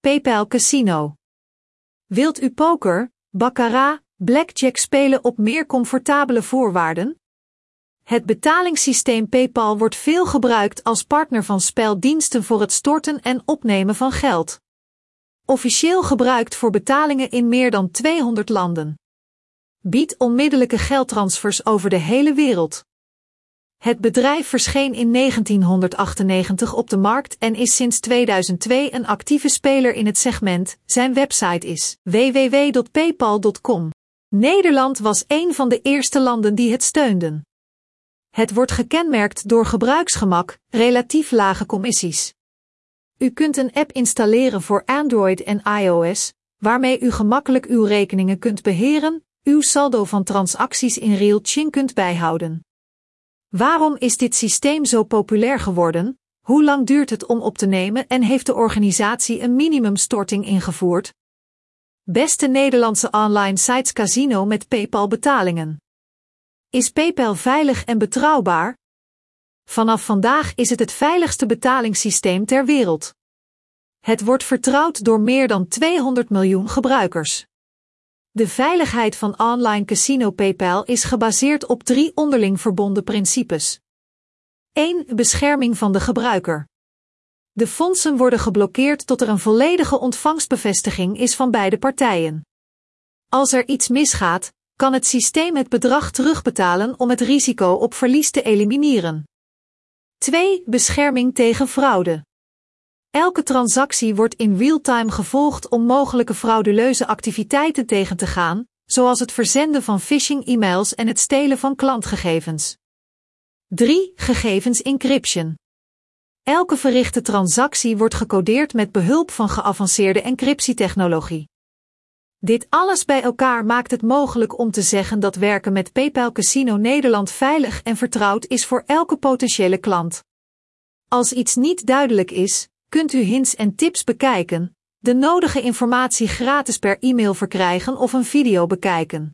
PayPal Casino. Wilt u poker, baccarat, blackjack spelen op meer comfortabele voorwaarden? Het betalingssysteem PayPal wordt veel gebruikt als partner van speldiensten voor het storten en opnemen van geld. Officieel gebruikt voor betalingen in meer dan 200 landen. Biedt onmiddellijke geldtransfers over de hele wereld. Het bedrijf verscheen in 1998 op de markt en is sinds 2002 een actieve speler in het segment. Zijn website is www.paypal.com. Nederland was een van de eerste landen die het steunden. Het wordt gekenmerkt door gebruiksgemak, relatief lage commissies. U kunt een app installeren voor Android en iOS, waarmee u gemakkelijk uw rekeningen kunt beheren, uw saldo van transacties in real-time kunt bijhouden. Waarom is dit systeem zo populair geworden? Hoe lang duurt het om op te nemen en heeft de organisatie een minimumstorting ingevoerd? Beste Nederlandse online sites casino met PayPal betalingen. Is PayPal veilig en betrouwbaar? Vanaf vandaag is het het veiligste betalingssysteem ter wereld. Het wordt vertrouwd door meer dan 200 miljoen gebruikers. De veiligheid van online casino PayPal is gebaseerd op drie onderling verbonden principes. 1. Bescherming van de gebruiker. De fondsen worden geblokkeerd tot er een volledige ontvangstbevestiging is van beide partijen. Als er iets misgaat, kan het systeem het bedrag terugbetalen om het risico op verlies te elimineren. 2. Bescherming tegen fraude. Elke transactie wordt in real-time gevolgd om mogelijke frauduleuze activiteiten tegen te gaan, zoals het verzenden van phishing-e-mails en het stelen van klantgegevens. 3. Gegevens encryption. Elke verrichte transactie wordt gecodeerd met behulp van geavanceerde encryptietechnologie. Dit alles bij elkaar maakt het mogelijk om te zeggen dat werken met PayPal Casino Nederland veilig en vertrouwd is voor elke potentiële klant. Als iets niet duidelijk is, kunt u hints en tips bekijken, de nodige informatie gratis per e-mail verkrijgen of een video bekijken.